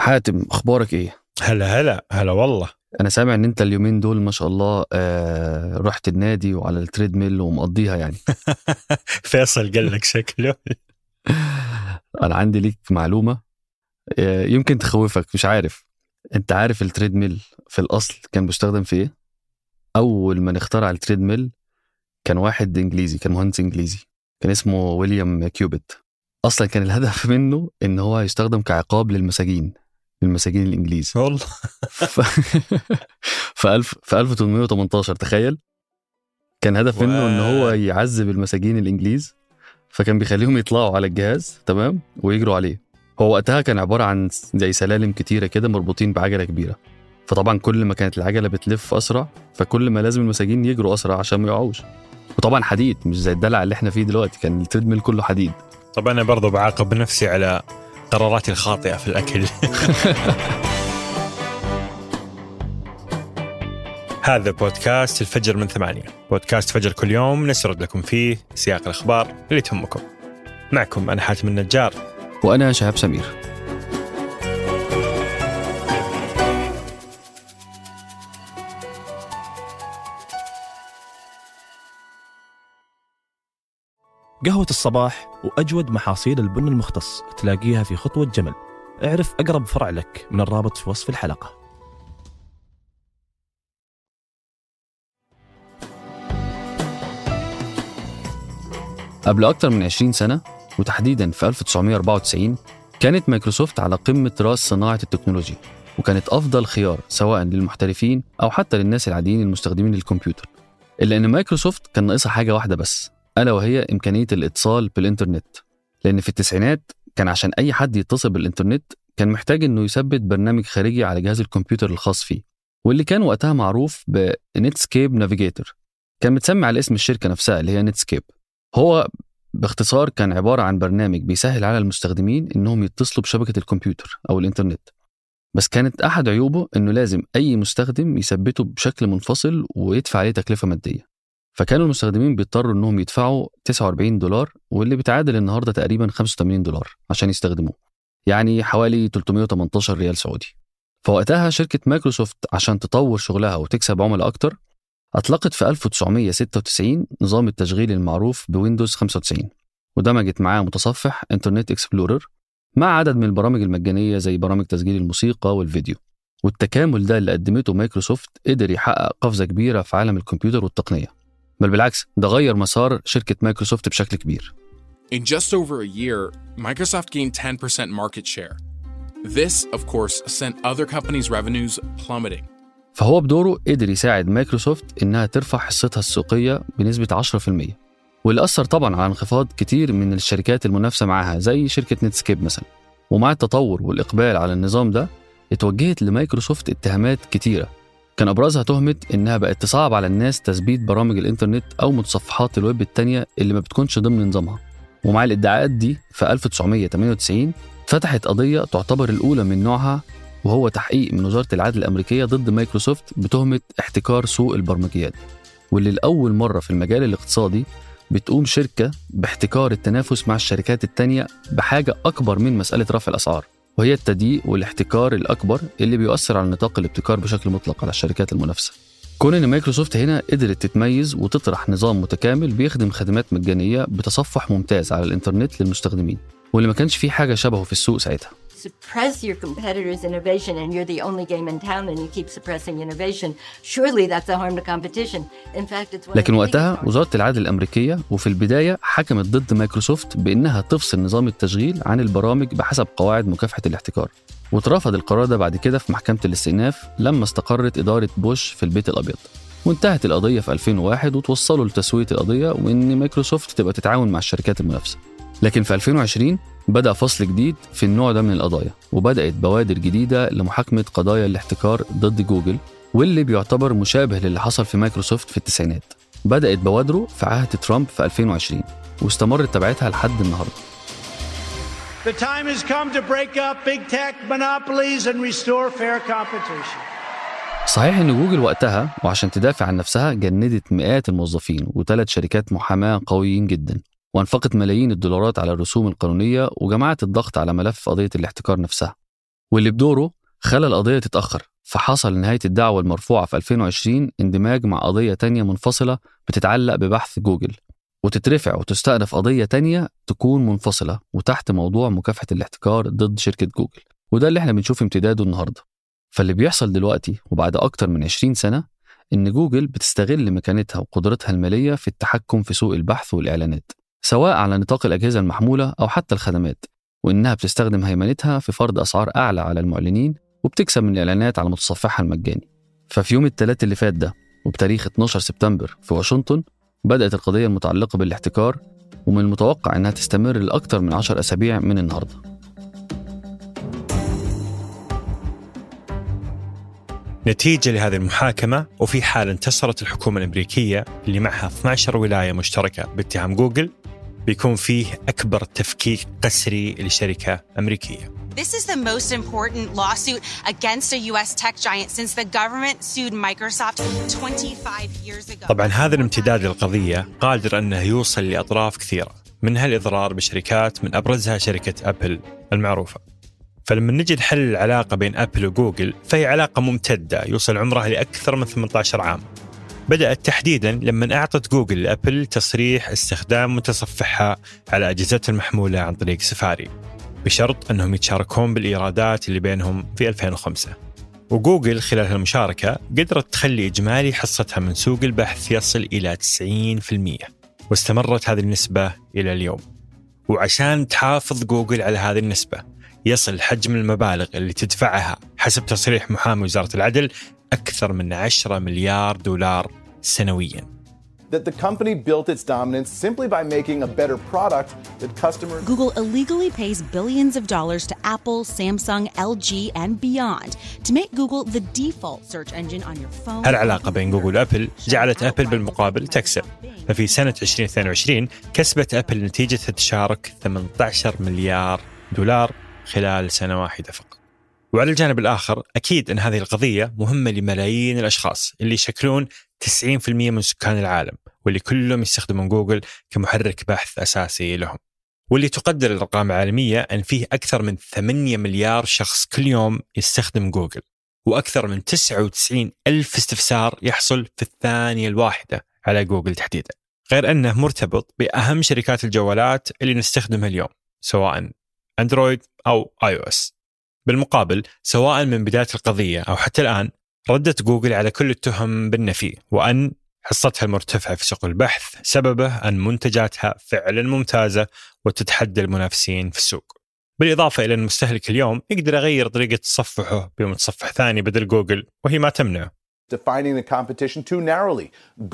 حاتم أخبارك إيه؟ هلا هلا هلا والله. أنا سامع إن أنت اليومين دول ما شاء الله آه رحت النادي وعلى ال treadmill ومقضيها يعني. فيصل قال لك شكله. أنا عندي ليك معلومة آه يمكن تخوفك مش عارف. أنت عارف ال treadmill في الأصل كان بيستخدم في إيه؟ أول من اخترع ال treadmill كان واحد إنجليزي كان مهندس إنجليزي كان اسمه ويليام كيوبيت. أصلا كان الهدف منه إن هو يستخدم كعقاب للمساجين. للمساجين الانجليز والله. ف... في 1000 في 1818 تخيل. كان هدف منه إن هو. يعذب المساجين الإنجليز فكان بيخليهم يطلعوا على الجهاز تمام؟ ويجروا عليه. هو وقتها كان عبارة عن زي سلالم كتيرة كده مربوطين بعجلة كبيرة. فطبعا كل ما كانت العجلة بتلف أسرع فكل ما لازم المساجين يجروا أسرع عشان ما يقعوش. وطبعا حديد مش زي الدلع اللي إحنا فيه دلوقتي كان التريدميل كله حديد. طب أنا برضو بعاقب نفسي على قراراتي الخاطئة في الأكل. هذا بودكاست الفجر من ثمانية. بودكاست فجر كل يوم نسرد لكم فيه سياق الأخبار اللي تهمكم. معكم أنا حاتم النجار. وأنا شهاب سمير. قهوة الصباح وأجود محاصيل البن المختص تلاقيها في خطوة جمل. اعرف أقرب فرع لك من الرابط في وصف الحلقة. قبل أكتر من 20 سنة وتحديدا في 1994 كانت مايكروسوفت على قمة رأس صناعة التكنولوجيا وكانت أفضل خيار سواء للمحترفين أو حتى للناس العاديين المستخدمين للكمبيوتر. إلا إن مايكروسوفت كان ناقصها حاجة واحدة بس ألا وهي إمكانية الإتصال بالإنترنت. لأن في التسعينات كان عشان أي حد يتصل بالإنترنت كان محتاج إنه يثبت برنامج خارجي على جهاز الكمبيوتر الخاص فيه واللي كان وقتها معروف بنتسكيب نافيجيتور كان متسمي على اسم الشركة نفسها اللي هي نتسكيب هو باختصار كان عبارة عن برنامج بيسهل على المستخدمين إنهم يتصلوا بشبكة الكمبيوتر أو الإنترنت. بس كانت أحد عيوبه إنه لازم أي مستخدم يثبته بشكل منفصل ويدفع عليه تكلفة مادية. فكانوا المستخدمين بيضطروا إنهم يدفعوا 49 دولار واللي بتعادل النهاردة تقريبا 85 دولار عشان يستخدموه. يعني حوالي 318 ريال سعودي. فوقتها شركة مايكروسوفت عشان تطور شغلها وتكسب عملاء أكتر أطلقت في 1996 نظام التشغيل المعروف بويندوز 95 ودمجت معاه متصفح انترنت اكسبلورر مع عدد من البرامج المجانية زي برامج تسجيل الموسيقى والفيديو. والتكامل ده اللي قدمته مايكروسوفت قدر يحقق قفزة كبيرة في عالم الكمبيوتر والتقنية. بل بالعكس ده غير مسار شركة مايكروسوفت بشكل كبير In just over a year, Microsoft gained 10% market share. This, of course, sent other companies' revenues plummeting. فهو بدوره قدر يساعد مايكروسوفت إنها ترفع حصتها السوقية بنسبة 10% واللي أثر طبعا على انخفاض كتير من الشركات المنافسة معاها زي شركة نتسكيب مثلا ومع التطور والإقبال على النظام ده اتوجهت لمايكروسوفت اتهامات كتيرة كان أبرزها تهمة إنها بقت تصعب على الناس تثبيت برامج الإنترنت أو متصفحات الويب التانية اللي ما بتكونش ضمن نظامها. ومع الإدعاءات دي في 1998 فتحت قضية تعتبر الأولى من نوعها وهو تحقيق من وزارة العدل الأمريكية ضد مايكروسوفت بتهمة احتكار سوق البرمجيات. واللي لأول مرة في المجال الاقتصادي بتقوم شركة باحتكار التنافس مع الشركات التانية بحاجة أكبر من مسألة رفع الأسعار. وهي التضييق والاحتكار الأكبر اللي بيؤثر على نطاق الابتكار بشكل مطلق على الشركات المنافسة. كون إن مايكروسوفت هنا قدرت تتميز وتطرح نظام متكامل بيخدم خدمات مجانية بتصفح ممتاز على الإنترنت للمستخدمين واللي ما كانش فيه حاجة شبهه في السوق ساعتها. Suppress your competitors' innovation and you're the only game in town and you keep suppressing innovation, surely that's a harm to competition. In fact, it's لكن وقتها. وزارة العدل الأمريكية وفي البداية حكمت ضد مايكروسوفت بأنها تفصل نظام التشغيل عن البرامج بحسب قواعد مكافحة الاحتكار واترفض القرار ده بعد كده في محكمة الاستئناف لما استقرت إدارة بوش في البيت الأبيض وانتهت القضية في 2001 وتوصلوا لتسوية القضية وإن مايكروسوفت تبقى تتعاون مع الشركات المنافسة لكن في 2020 بدأ فصل جديد في النوع ده من القضايا وبدأت بوادر جديدة لمحاكمة قضايا الاحتكار ضد جوجل واللي بيعتبر مشابه للي حصل في مايكروسوفت في التسعينات. بدأت بوادره في عهد ترامب في 2020 واستمرت تبعتها لحد النهارده. The time has come to break up big tech monopolies and restore fair competition. صحيح إن جوجل وقتها وعشان تدافع عن نفسها جندت مئات الموظفين وثلاث شركات محاماة قويين جدا. وانفقت ملايين الدولارات على الرسوم القانونية وجمعت الضغط على ملف قضية الاحتكار نفسها. واللي بدوره خلى القضية تتأخر فحصل نهاية الدعوة المرفوعة في 2020 اندماج مع قضية تانية منفصلة بتتعلق ببحث جوجل. وتترفع وتستأنف قضية تانية تكون منفصلة وتحت موضوع مكافحة الاحتكار ضد شركة جوجل. وده اللي إحنا بنشوف امتداده النهاردة. فاللي بيحصل دلوقتي وبعد أكتر من 20 سنة إن جوجل بتستغل مكانتها وقدرتها المالية في التحكم في سوق البحث والإعلانات. سواء على نطاق الأجهزة المحمولة أو حتى الخدمات وإنها بتستخدم هيمنتها في فرض أسعار أعلى على المعلنين وبتكسب من الإعلانات على متصفحها المجاني. ففي يوم الثلاث اللي فات ده وبتاريخ 12 سبتمبر في واشنطن بدأت القضية المتعلقة بالاحتكار ومن المتوقع إنها تستمر لأكثر من 10 أسابيع من النهاردة. نتيجة لهذه المحاكمة وفي حال انتصرت الحكومة الأمريكية اللي معها 12 ولاية مشتركة باتهام جوجل بيكون فيه أكبر تفكيك قسري لشركة أمريكية This is the most important lawsuit against a U.S. tech giant since the government sued Microsoft 25 years ago. طبعا هذا الامتداد للقضية قادر أنه يوصل لأطراف كثيرة منها الإضرار بشركات من أبرزها شركة أبل المعروفة فلما نجي نحل العلاقة بين أبل وجوجل فهي علاقة ممتدة يوصل عمرها لأكثر من 18 عام بدأت تحديدا لما أعطت جوجل لأبل تصريح استخدام متصفحها على أجهزتها المحمولة عن طريق سفاري بشرط أنهم يتشاركون بالإيرادات اللي بينهم في 2005 وجوجل خلال هالمشاركة قدرت تخلي إجمالي حصتها من سوق البحث يصل إلى 90% واستمرت هذه النسبة إلى اليوم. وعشان تحافظ جوجل على هذه النسبة يصل حجم المبالغ اللي تدفعها حسب تصريح محامي وزارة العدل أكثر من 10 مليار دولار سنوياً that the company built its dominance simply by making a better product that customers. Google illegally pays billions of dollars to Apple, Samsung, LG, and beyond to make Google the default search engine on your phone. العلاقة بين جوجل وأبل جعلت أبل بالمقابل تكسب ففي سنة 2022 كسبت أبل نتيجة تشارك 18 مليار دولار خلال سنة واحدة فقط وعلى الجانب الآخر أكيد أن هذه القضية مهمة لملايين الأشخاص اللي يشكلون 90% من سكان العالم واللي كلهم يستخدمون جوجل كمحرك بحث أساسي لهم. واللي تقدر الأرقام العالمية أن فيه أكثر من 8 مليار شخص كل يوم يستخدم جوجل وأكثر من 99 ألف استفسار يحصل في الثانية الواحدة على جوجل تحديدا. غير أنه مرتبط بأهم شركات الجوالات اللي نستخدمها اليوم سواء أندرويد أو iOS. بالمقابل سواء من بداية القضية أو حتى الآن ردت جوجل على كل التهم بالنفي وأن حصتها المرتفعة في سوق البحث سببه أن منتجاتها فعلا ممتازة وتتحدى المنافسين في السوق. بالإضافة إلى أن المستهلك اليوم يقدر يغير طريقة تصفحه بمتصفح ثاني بدل جوجل وهي ما تمنعه Defining the competition too narrowly.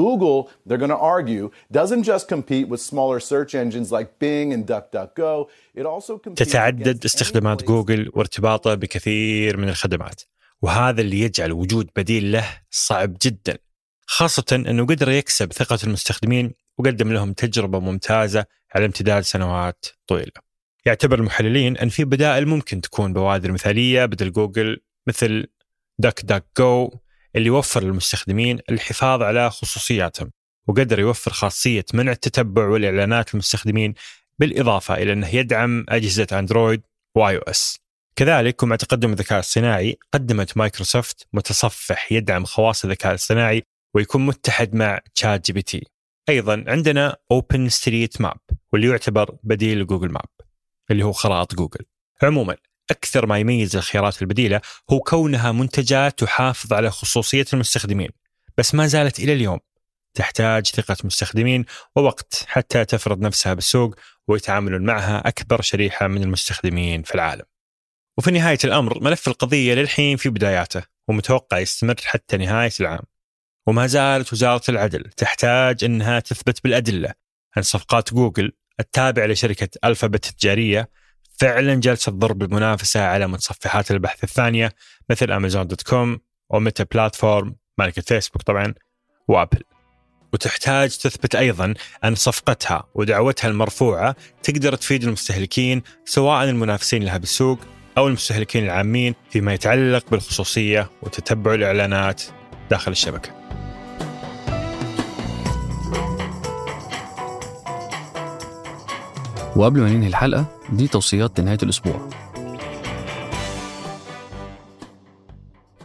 Google, they're going to argue, doesn't just compete with smaller search engines like Bing and DuckDuckGo. It also competes تتعدد استخدامات جوجل وارتباطه بكثير من الخدمات وهذا اللي يجعل وجود بديل له صعب جدا خاصة أنه قدر يكسب ثقة المستخدمين وقدم لهم تجربة ممتازة على امتداد سنوات طويلة يعتبر المحللين أن في بدائل ممكن تكون بوادر مثالية بدل جوجل مثل دك دك جو اللي يوفر للمستخدمين الحفاظ على خصوصياتهم وقدر يوفر خاصية منع التتبع والإعلانات للمستخدمين بالإضافة إلى أنه يدعم أجهزة أندرويد و iOS. كذلك ومع تقدم الذكاء الصناعي قدمت مايكروسوفت متصفح يدعم خواص الذكاء الاصطناعي ويكون متحد مع ChatGPT أيضا عندنا OpenStreetMap واللي يعتبر بديل ل Google Map اللي هو خرائط جوجل. عموما أكثر ما يميز الخيارات البديلة هو كونها منتجات تحافظ على خصوصية المستخدمين بس ما زالت إلى اليوم تحتاج ثقة مستخدمين ووقت حتى تفرض نفسها بالسوق ويتعاملون معها أكبر شريحة من المستخدمين في العالم. وفي نهاية الأمر ملف القضية للحين في بداياته ومتوقع يستمر حتى نهاية العام. وما زالت وزارة العدل تحتاج إنها تثبت بالأدلة ان صفقات جوجل التابعة لشركة ألفابت التجارية فعلا جالسه تضرب المنافسه على متصفحات البحث الثانية مثل Amazon.com و Meta Platform مالكه فيسبوك طبعا و Apple. وتحتاج تثبت أيضا أن صفقتها ودعوتها المرفوعة تقدر تفيد المستهلكين سواء المنافسين لها بالسوق أو المستهلكين العامين فيما يتعلق بالخصوصية وتتبع الإعلانات داخل الشبكة. وقبل ما ننهي الحلقة دي توصيات لنهاية الأسبوع.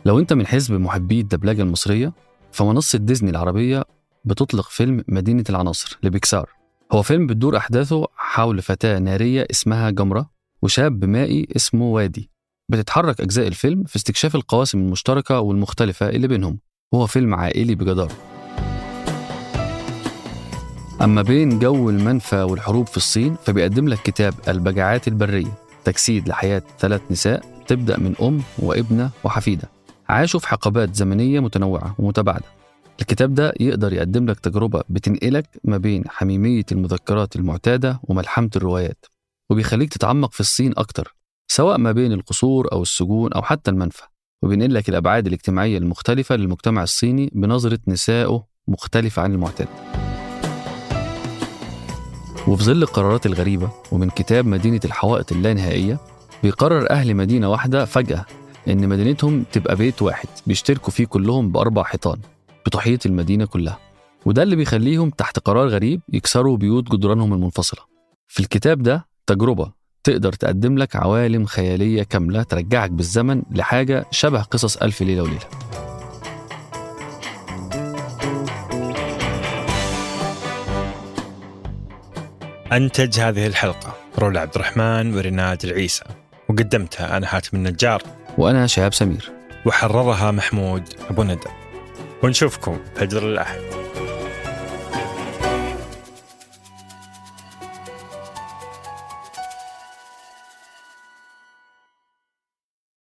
لو أنت من حزب محبي الدبلجة المصرية فمنصة ديزني العربية بتطلق فيلم مدينة العناصر لبيكسار. هو فيلم بتدور أحداثه حول فتاة نارية اسمها جمرة وشاب مائي اسمه وادي. بتتحرك أجزاء الفيلم في استكشاف القواسم المشتركة والمختلفة اللي بينهم. وهو فيلم عائلي بجدارة. أما بين جو المنفى والحروب في الصين فبيقدم لك كتاب البجاعات البرية تجسيد لحياة ثلاث نساء تبدأ من أم وابنة وحفيدة. عاشوا في حقبات زمنية متنوعة ومتباعدة. الكتاب ده يقدر يقدم لك تجربة بتنقلك ما بين حميمية المذكرات المعتادة وملحمة الروايات وبيخليك تتعمق في الصين أكتر سواء ما بين القصور أو السجون أو حتى المنفى. وبينقل لك الأبعاد الاجتماعية المختلفة للمجتمع الصيني بنظرة نسائه مختلفة عن المعتاد. وفي ظل القرارات الغريبة ومن كتاب مدينة الحوائط اللانهائية بيقرر أهل مدينة واحدة فجأة إن مدينتهم تبقى بيت واحد بيشتركوا فيه كلهم بأربع حيطان بتحيط المدينة كلها. وده اللي بيخليهم تحت قرار غريب يكسروا بيوت جدرانهم المنفصلة. في الكتاب ده تجربة تقدر تقدم لك عوالم خيالية كاملة ترجعك بالزمن لحاجة شبه قصص ألف ليلة وليلة. أنتج هذه الحلقة. رولا عبد الرحمن وريناد العيسى وقدمتها أنا حاتم النجار. وأنا شهاب سمير. وحررها محمود أبو ندى. ونشوفكم فجر الأحد.